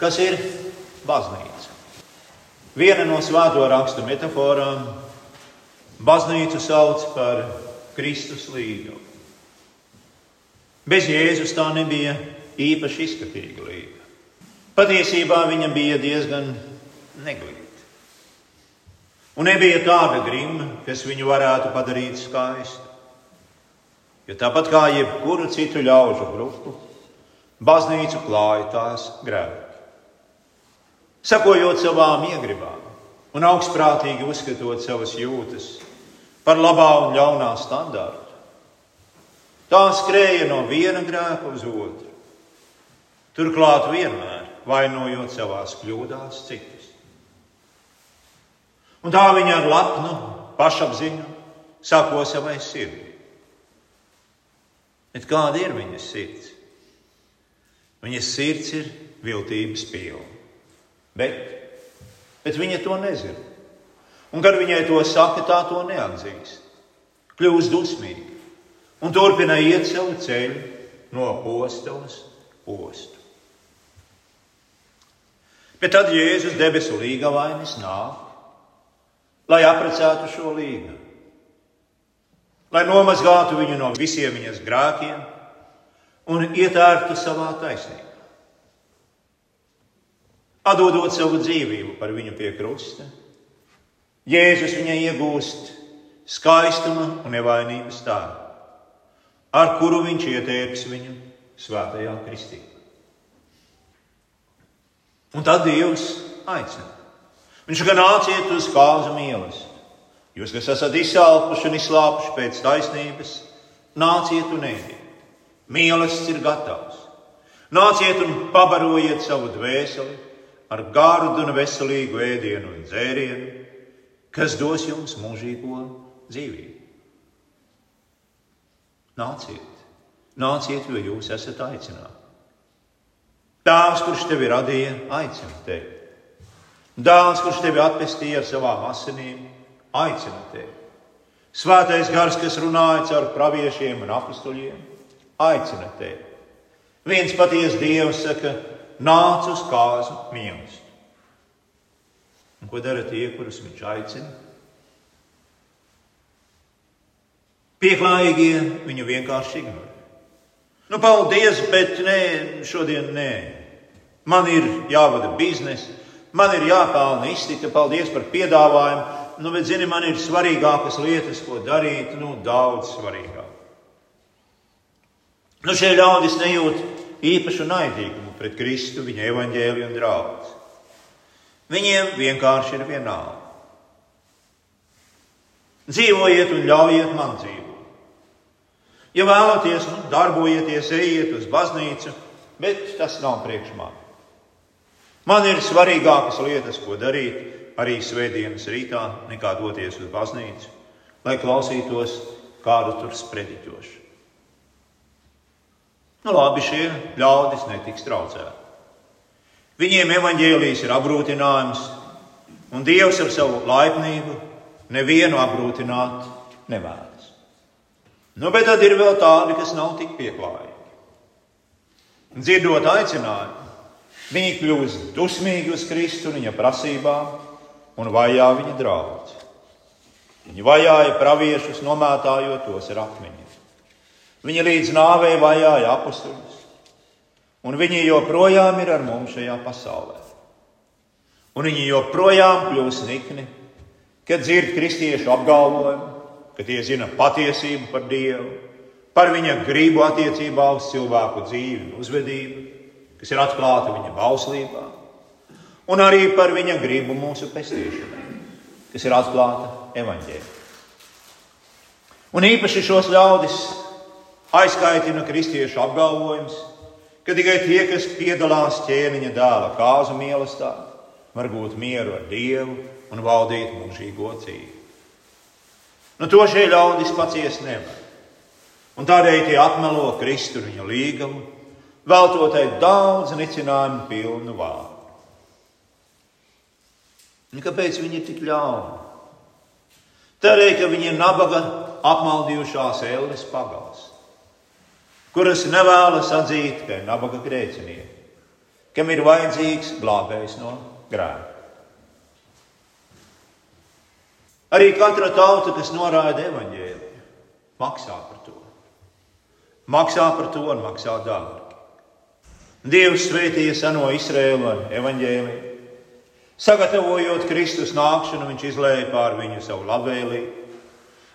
Kas ir baznīca? Viena no svēto rakstu metaforām baznīcu sauc par Kristus līgu. Bez Jēzus tā nebija īpaši izskatīga līga. Patiesībā viņa bija diezgan neglīta. Un nebija tāda grima, kas viņu varētu padarīt skaistu. Jo tāpat kā jebkuru citu ļaužu grupu, baznīcu klāja tās grēki. Sakojot savām iegribām un augstprātīgi uzskatot savas jūtas par labā un ļaunā standārtu, tā skrēja no viena grēka uz otru. Turklāt vienmēr vainojot savās kļūdās citus. Un tā viņa ar lepnu pašapziņu sako savai sirdī. Bet kāda ir viņas sirds? Viņas sirds ir viltības pilna. Bet, bet viņa to nezina. Un, kad viņai to saka, tā to neatzīst. Kļūst dusmīga un turpina iet savu ceļu no posta uz postu. Bet tad Jēzus debesu līga vainas nāk, lai apprecētu šo līgu, lai nomazgātu viņu no visiem viņas grēkiem un ietērtu savā taisnībā. Atdodot savu dzīvību par viņu pie krusta, Jēzus viņai iegūst skaistuma un nevainības tēlu, ar kuru viņš ietērps viņu svētajā kristībā. Un tad Dievs aicina. Viņš gan nāciet uz kāzu mīlestības. Jūs, kas esat izsalkuši un izslāpuši pēc taisnības, nāciet un ēdiet. Mīlestības ir gatavs. Nāciet un pabarojiet savu dvēseli ar gārdu un veselīgu ēdienu un dzērienu, kas dos jums mūžīgo dzīvību. Nāciet, nāciet, jo jūs esat aicināti. Tēvs, kurš tevi radīja, aicina tevi. Dēls, kurš tevi atpestīja ar savām asinīm, aicina tevi. Svētais gars, kas runāja caur praviešiem un apstuļiem, aicina tevi. Viens patiesa Dievs saka, nāc uz kāzu mīlestību. Un ko dara tie, kurus viņš aicina? Pieklājīgie viņu vienkārši ignorē. Nu, paldies, bet nē, šodien nē. Man ir jāvada biznesa, man ir jāpelna iztika, paldies par piedāvājumu. Nu, bet, zini, man ir svarīgākas lietas, ko darīt, nu, daudz svarīgāk. Nu, šie ļaudis nejūt īpašu naidīgumu pret Kristu, viņa evaņģēliju un draugu. Viņiem vienkārši ir vienalga. Dzīvojiet un ļaujiet man dzīvot. Ja vēlaties, nu, darbojieties, ejiet uz baznīcu, bet tas nav priekš man. Man ir svarīgākas lietas, ko darīt arī svētdienas rītā, nekā doties uz baznīcu, lai klausītos kādu tur sprediķošu. Nu, labi, šie ļaudis netiks traucēti. Viņiem evaņģēlijas ir apgrūtinājums, un Dievs ar savu laipnību nevienu apgrūtināt nevēlas. Nu, bet tad ir vēl tādi, kas nav tik pieklājīgi. Dzirdot aicinājumu, viņi kļūst dusmīgi uz Kristu un viņa prasībām un vajā viņa draugus. Viņi vajāja praviešus, nomētājot tos ar akmeņiem. Viņi līdz nāvei vajāja apstuļus, un viņi joprojām ir ar mums šajā pasaulē. Un viņi joprojām kļūst nikni, kad dzird kristiešu apgalvojumu, ka tie zina patiesību par Dievu, par viņa gribu attiecībā uz cilvēku dzīvi un uzvedību, kas ir atklāta viņa bauslībā, un arī par viņa gribu mūsu pestīšanai, kas ir atklāta evaņģēlī. Un īpaši šos ļaudis aizkaitina kristiešu apgalvojums, ka tikai tie, kas piedalās ķēniņa dēla kāzu mīlestībā, var gūt mieru ar Dievu un valdīt mūžīgo dzīvi. Nu, to šie ļaudis paciest nevar. Un tādēļ tie apmelo Kristu viņa līgumu, veltotai daudz nicinājumu pilnu vārdu. Un kāpēc viņi ir tik ļauni? Tādēļ, ka viņi ir nabaga apmaldījušās ēles pagals, kuras nevēlas atzīt, ir nabaga grēcinieki, kam ir vajadzīgs glābējs no grēka. Arī katra tauta, kas noraida evaņģēliju, maksā par to. Maksā par to un maksā dārgi. Dievs svētīja seno Izraēlu ar evaņģēliju. Sagatavojot Kristus nākšanu, viņš izlēja pār viņu savu labvēlību,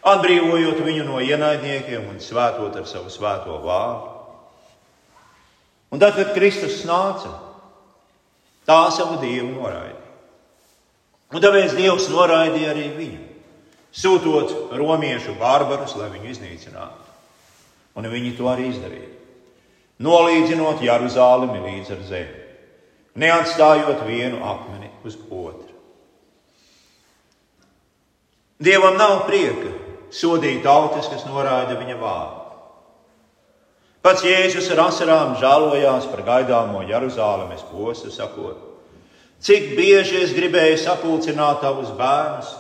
atbrīvojot viņu no ienaidniekiem un svētot ar savu svēto vārdu. Un tad, kad Kristus nāca, tā savu dievu noraidīja. Un tāpēc Dievs noraidīja arī viņu, sūtot romiešu barbarus, lai viņu iznīcinātu. Un viņi to arī izdarīja. Nolīdzinot Jeruzalemi līdz ar zemi, neatstājot vienu akmeni uz otru. Dievam nav prieka sodīt tautas, kas noraida viņa vārdu. Pats Jēzus ar asarām žēlojās par gaidāmo Jeruzalemes postu, sakot, cik bieži es gribēju sapulcināt tavus bērnus,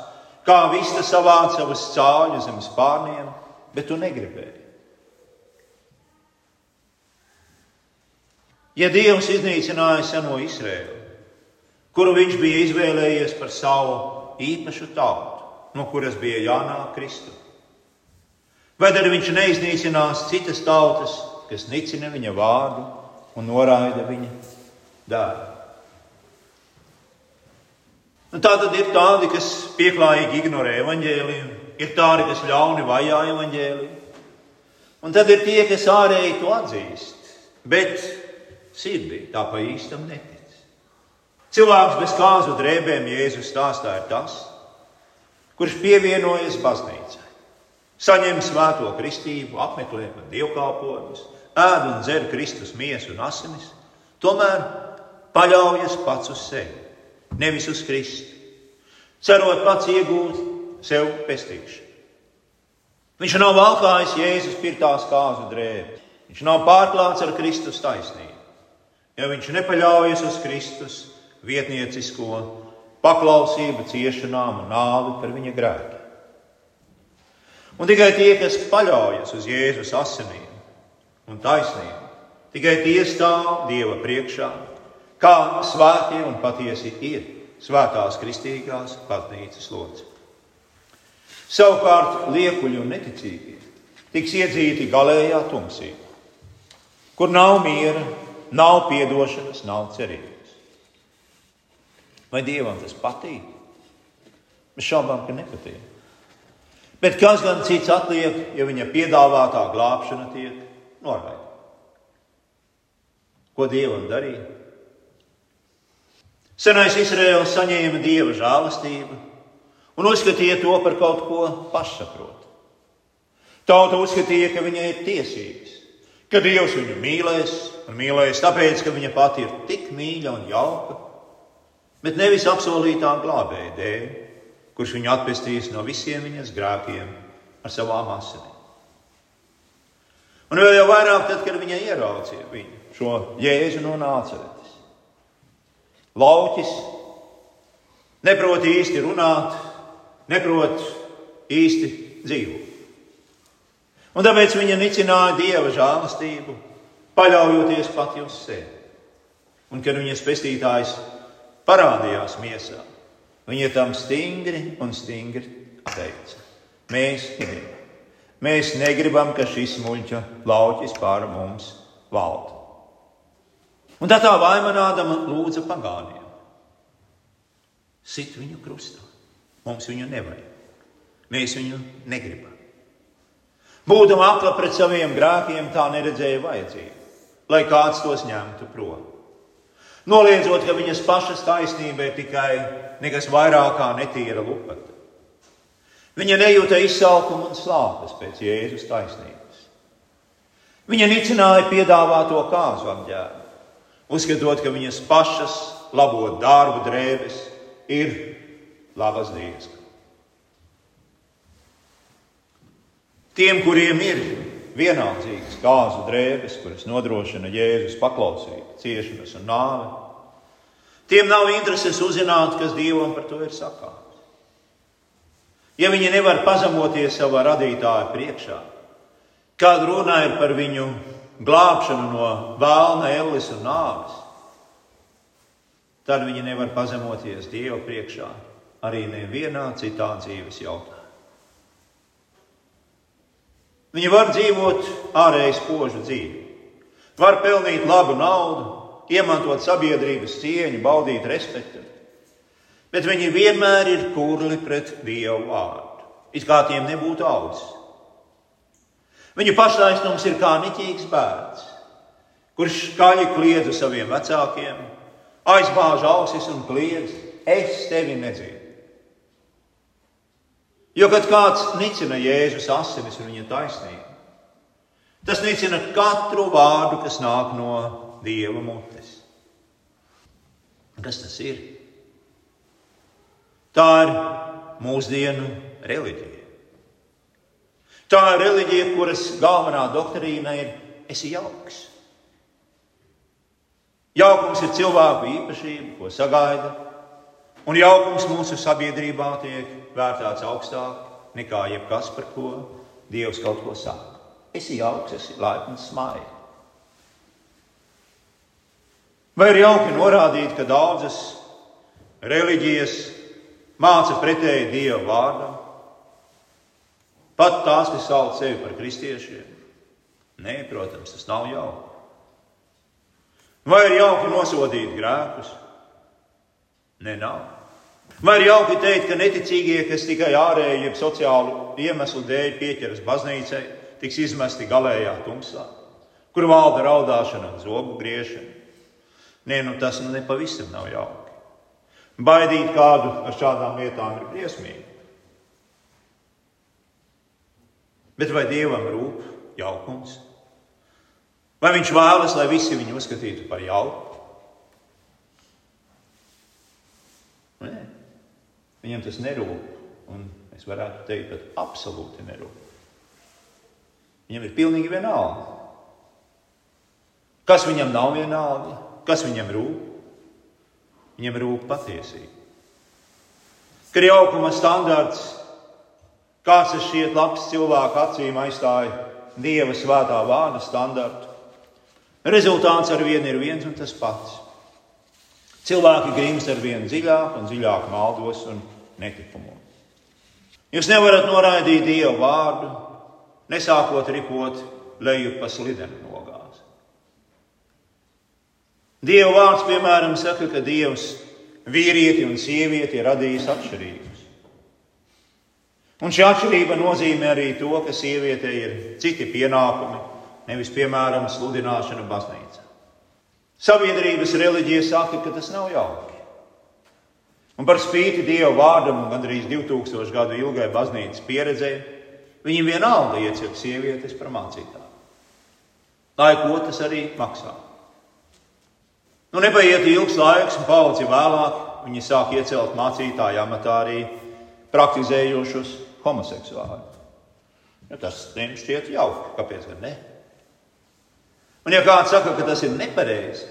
kā vista savāca savus cāļus zem spārniem, bet tu negribēji. Ja Dievs iznīcināja seno Izrēlu, kuru viņš bija izvēlējies par savu īpašu tautu, no kuras bija jānāk Kristus, vai tad viņš neiznīcinās citas tautas, kas nicina viņa vārdu un noraida viņa dārbu. Un tā tad ir tādi, kas pieklājīgi ignorē evaņģēliju, ir tādi, kas ļauni vajā evaņģēliju, un tad ir tie, kas ārēji to atzīst, bet sirdī tā pa īstam netic. Cilvēks bez kāzu drēbēm Jēzus stāstā ir tas, kurš pievienojas baznīcai, saņem svēto kristību, apmeklē dievkalpojumus, ēd un dzer Kristus miesu un asinis, tomēr paļaujas pats uz sevi, nevis uz Kristu, cerot pats iegūt sev pestīšanu. Viņš nav valkājis Jēzus pirtās kāzu drēbes, viņš nav pārklāts ar Kristus taisnību, ja viņš nepaļaujas uz Kristus vietniecisko paklausību, ciešanām un nāvi par viņa grēkiem. Un tikai tie, kas paļaujas uz Jēzus asinīm, un taisnība. Tikai tie stāv Dieva priekšā, kā svētie un patiesi ir svētās kristīgās baznīcas locekļi. Savukārt liekuļi un neticīgie tiks iedzīti galējā tumsībā, kur nav miera, nav piedošanas, nav cerības. Vai Dievam tas patīk? Mēs šaubām, ka nepatīk. Bet kas gan cits atliek, ja viņa piedāvātā glābšana tiek noraida. Ko Dievam darīja? Senais Izraels saņēma dieva žēlastību un uzskatīja to par kaut ko pašsaprotamu. Tauta uzskatīja, ka viņai ir tiesības, ka Dievs viņu mīlēs un mīlēs tāpēc, ka viņa pati ir tik mīļa un jauka, bet nevis apsolītā glābēja dēļ, kurš viņu atpestīs no visiem viņas grēkiem ar savām asinīm. Un vēl jau vairāk, tad, kad viņa ieraudzīja viņu, šo jēzu no nāceretes. Lauķis neprot īsti runāt, neprot īsti dzīvot. Un tāpēc viņa nicināja dieva žēlastību, paļaujoties pati uz sevi. Un kad viņas pestītājs parādījās miesā, viņa tam stingri un stingri teica: Mēs gribam. Mēs negribam, ka šis muļķa lauķis pār mums valda. Un tā tā vaimanādama lūdza pagāniem. Sit viņu krustā. Mums viņu nevajag. Mēs viņu negribam. Būdama akla pret saviem grēkiem, tā neredzēja vajadzību, lai kāds tos ņemtu prom. Noliedzot, ka viņas pašas taisnība ir tikai nekas vairāk kā netīra lupata. Viņa nejūta izsalkumu un slāpes pēc Jēzus taisnības. Viņa nicināja piedāvāto kāzu apģērbu, uzskatot, ka viņas pašas labot darbu drēbes ir labas dievs. Tiem, kuriem ir vienaldzīgas kāzu drēbes, kuras nodrošina Jēzus paklausību, ciešanas un nāvi, tiem nav intereses uzzināt, kas Dievam par to ir sakāms. Ja viņi nevar pazemoties savā radītāja priekšā, kad runa ir par viņu glābšanu no vēlna, elles un nāves, tad viņi nevar pazemoties Dieva priekšā arī nevienā citā dzīves jautājumā. Viņi var dzīvot ārēji spožu dzīvi, var pelnīt labu naudu, iemantot sabiedrības cieņu, baudīt respektu, bet viņi vienmēr ir kurli pret Dievu vārdu. It kā tiem nebūtu audzis. Viņu paštaisnums ir kā niķīgs bērns, kurš skaļi kliedz uz saviem vecākiem, aizbāž ausis un kliedz: Es tevi nedzirdu. Jo, kad kāds nicina Jēzus asinis un viņa taisnību, tas nicina katru vārdu, kas nāk no Dieva mutes. Kas tas ir? Tā ir mūsdienu reliģija. Tā ir reliģija, kuras galvenā doktrīna ir esi jauks. Jaukums ir cilvēku īpašība, ko sagaida, un jaukums mūsu sabiedrībā tiek vērtēts augstāk nekā jebkas, par ko Dievs kaut ko saka. Esi jauks, esi laipns, smaids. Vai ir jauki norādīt, ka daudzas reliģijas māca pretēji Dieva vārdam? Pat tās, kas sauc sevi par kristiešiem. Nē, protams, tas nav jauki. Vai ir jauki nosodīt grēkus? Nē, nav. Vai ir jauki teikt, ka neticīgie, kas tikai ārēji, jeb sociālu iemeslu dēļ pieķeras baznīcai, tiks izmesti galējā tumsā, kur valda raudāšana un zobu griešana? Nē, nu tas nu nepavisam nav jauki. Baidīt kādu ar šādām lietām ir briesmīgi. Bet vai Dievam rūp jaukums? Vai Viņš vēlas, lai visi viņu uzskatītu par jauku? Nē, viņam tas nerūp. Un es varētu teikt, pat absolūti nerūp. Viņam ir pilnīgi vienalga. Kas viņam nav vienalga? Kas viņam rūp? Viņam rūp patiesība. Ka jaukuma standarts Kāds ir šķiet labs cilvēku acīm aizstāja Dieva svētā vārda standartu. Rezultāts ar vienu ir viens un tas pats. Cilvēki grimst ar vien dziļāk un dziļāk maldos un netikumos. Jūs nevarat noraidīt Dieva vārdu, nesākot ripot leju pa slidenu Dieva vārds, piemēram, saka, ka Dievs vīrieti un sievieti ir radījis atšķirīgi. Un šī atšķirība nozīmē arī to, ka sievietei ir citi pienākumi, nevis piemēram sludināšana baznīcā. Sabiedrības reliģija saka, ka tas nav jauki. Un par spīti Dieva vārdam un gandrīz 2000 gadu ilgai baznīcas pieredzē, viņi vienalga iecirk sievietes par mācītāju. Lai ko tas arī maksā. Nu, nepaiet ilgs laiks, un paudzi vēlāk viņi sāk iecelt mācītāju amatā arī praktizējošus homoseksuāli. Ja tas tiem šķiet jauki, kāpēc gan ne? Un ja kāds saka, ka tas ir nepareizi,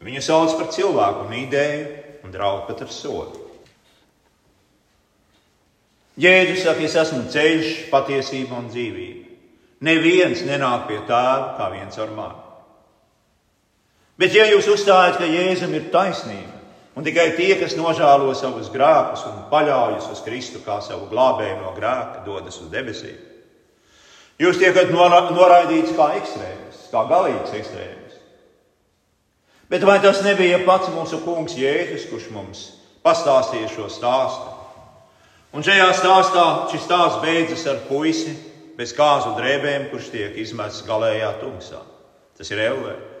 viņu sauc par cilvēku un ideju un draud pat ar sodu. Jēzus saka, es esmu ceļš, patiesība un dzīvība. Neviens nenāk pie tēva kā viens ar mani. Bet, ja jūs uzstājat, ka Jēzum ir taisnība, Un tikai tie, kas nožēlo savus grēkus un paļaujas uz Kristu kā savu glābēju no grēka, dodas uz debesīm. Jūs tiekat noraidīts kā ekstrēms, kā galīgs ekstrēms. Bet vai tas nebija pats mūsu kungs Jēzus, kurš mums pastāstīja šo stāstu? Un šajā stāstā šis stāsts beidzas ar puisi bez kāzu drēbēm, kurš tiek izmests galējā tumsā. Tas ir Elvēns.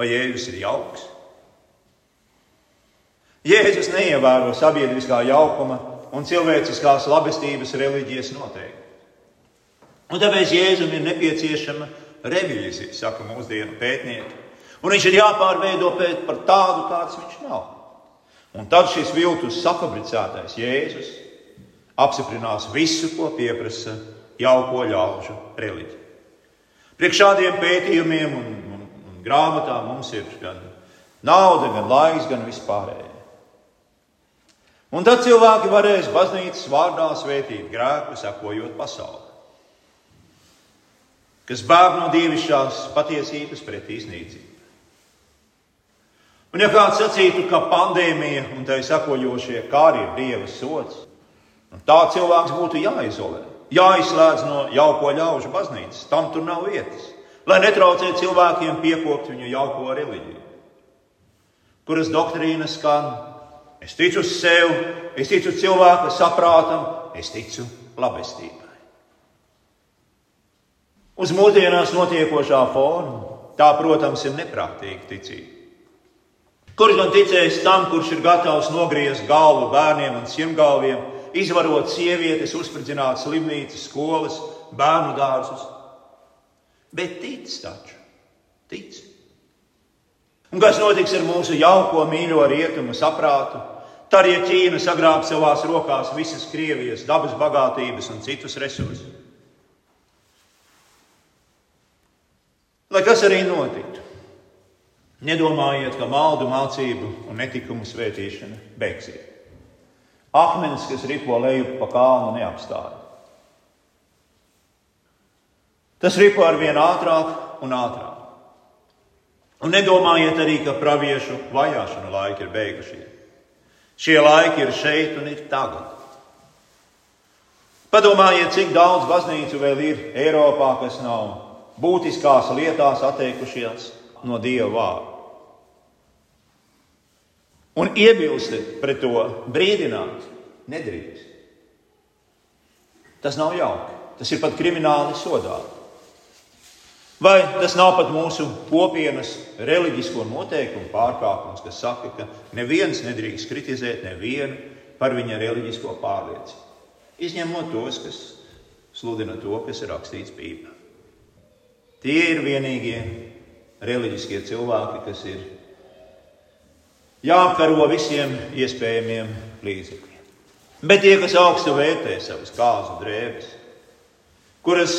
Vai Jēzus ir jauks? Jēzus neievēro sabiedriskā jaukuma un cilvēciskās labestības reliģijas noteikumus. Un tāpēc Jēzum ir nepieciešama revīzija, saka mūsdienu pētnieki. Un viņš ir jāpārveido par tādu, kāds viņš nav. Un tad šis viltus safabricētais Jēzus apstiprinās visu, ko pieprasa jauko ļaužu reliģija. Priekš šādiem pētījumiem un grāmatā mums ir gan nauda, gan laiks, gan vispārējais. Un tad cilvēki varēs baznīcas vārdā svētīt grēku, sekojot pasaulē, kas bēg no dievišķās patiesības pret iznīcību. Un ja kāds sacītu, ka pandēmija un tai sakojošie kāri ir dieva sots, nu tā cilvēks būtu jāizolē, jāizslēdz no jauko ļaužu baznīcas. Tam tur nav vietas, lai netraucētu cilvēkiem piekopt viņu jauko reliģiju, kuras doktrīnas skan. Es ticu uz sevi, es ticu cilvēka saprātam, es ticu labestībai. Uz mūsdienās notiekošā fona tā, protams, ir neprātīga ticība. Kurš gan ticēs tam, kurš ir gatavs nogriezt galvu bērniem un simtgalviem, izvarot sievietes, uzspridzināt slimnīcas, skolas, bērnu dārzus? Bet tic taču, tic. Un kas notiks ar mūsu jauko mīļo rietumu saprātu? Tad, ja Ķīna sagrāb savās rokās visas Krievijas dabas bagātības un citus resursus, lai kas arī notiktu, Nedomājiet, ka maldu mācību un netikumu svētīšana beigsies. Akmens, kas ripo leju pa kalnu, neapstāja. Tas ripo ar vien ātrāk un ātrāk. Un nedomājiet arī, ka praviešu vajāšana laiki ir beigušies. Šie laiki ir šeit un ir tagad. Padomājiet, cik daudz baznīcu vēl ir Eiropā, kas nav būtiskās lietās atteikušies no Dieva vārda un iebilst pret to, brīdināt, nedrīkst. Tas nav jauki. Tas ir pat krimināli sodāms. Vai tas nav pat mūsu kopienas reliģisko noteikumu pārkāpums, kas saka, ka neviens nedrīkst kritizēt nevienu par viņa reliģisko pārliecību? Izņemot tos, kas sludina to, kas ir rakstīts Bībelē. Tie ir vienīgie reliģiskie cilvēki, kas ir jāapkaro visiem iespējamiem līdzekļiem. Bet tie, kas augstu vērtē savas kāzu drēbes, kuras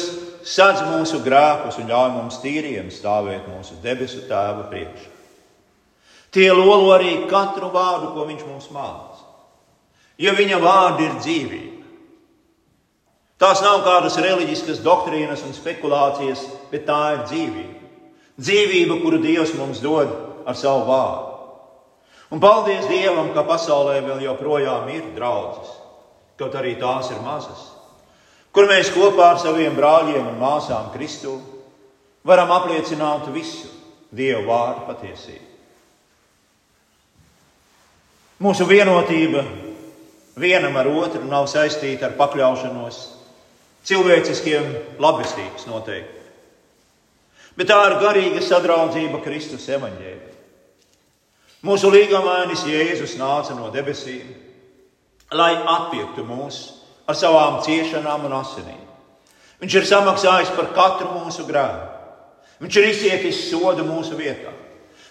sadz mūsu grēkus un ļauj mums tīriem stāvēt mūsu debesu tēva priekšā, tie lolo arī katru vārdu, ko viņš mums māca. Jo viņa vārdi ir dzīvība. Tās nav kādas reliģiskas doktrīnas un spekulācijas, bet tā ir dzīvība. Dzīvība, kuru Dievs mums dod ar savu vārdu. Un paldies Dievam, ka pasaulē vēl joprojām ir draudzes, kaut arī tās ir mazas, kur mēs kopā ar saviem brāļiem un māsām Kristu varam apliecināt visu Dieva vārdu patiesību. Mūsu vienotība vienam ar otru nav saistīta ar pakļaušanos cilvēciskiem labestības noteikumiem, bet tā ir garīga sadraudzība Kristus evaņģēlī. Mūsu līgumainis Jēzus nāca no debesīm, lai atpiektu mūs ar savām ciešanām un asinīm. Viņš ir samaksājis par katru mūsu grēku. Viņš ir izcietis sodu mūsu vietā.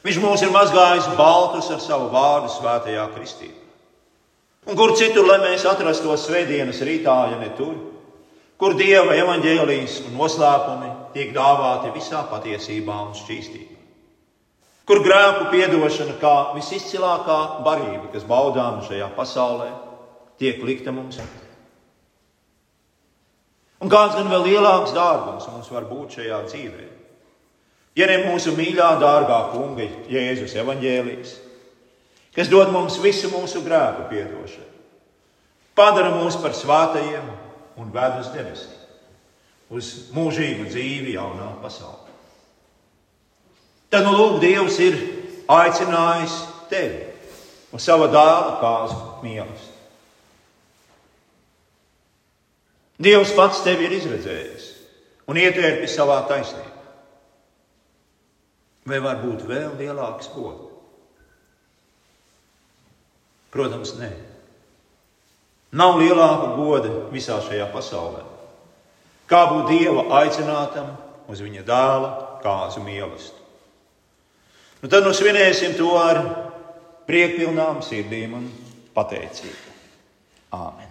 Viņš mūs ir mazgājis baltus ar savu vārdu svētajā kristībā. Un kur citur, lai mēs atrastos svētdienas rītā, ja ne tur, kur Dieva evaņģēlijas un noslēpumi tiek dāvāti visā patiesībā un šķīstībā kur grēku piedošana kā visizcilākā barība, kas baudāma šajā pasaulē, tiek likta mums. Un kāds gan vēl lielāks dārgums mums var būt šajā dzīvē? Ja ne mūsu mīļā, dārgā kunga Jēzus evaņģēlijas, kas dod mums visu mūsu grēku piedošanu, padara mūs par svētajiem un ved uz debesīm, uz mūžīgu dzīvi jaunā pasaulē. Tad, nu, lūk, Dievs ir aicinājis tevi uz sava dēla kāzu mīlestību. Dievs pats tevi ir izredzējis un ietērpis savā taisnībā. Vai var būt vēl lielāks gods? Protams, nē. Nav lielāka goda visā šajā pasaulē. Kā būt Dieva aicinātam uz viņa dēla kāzu mīlestību? Nu, tad nu svinēsim to ar priekpilnām sirdīm un pateicību. Āmen!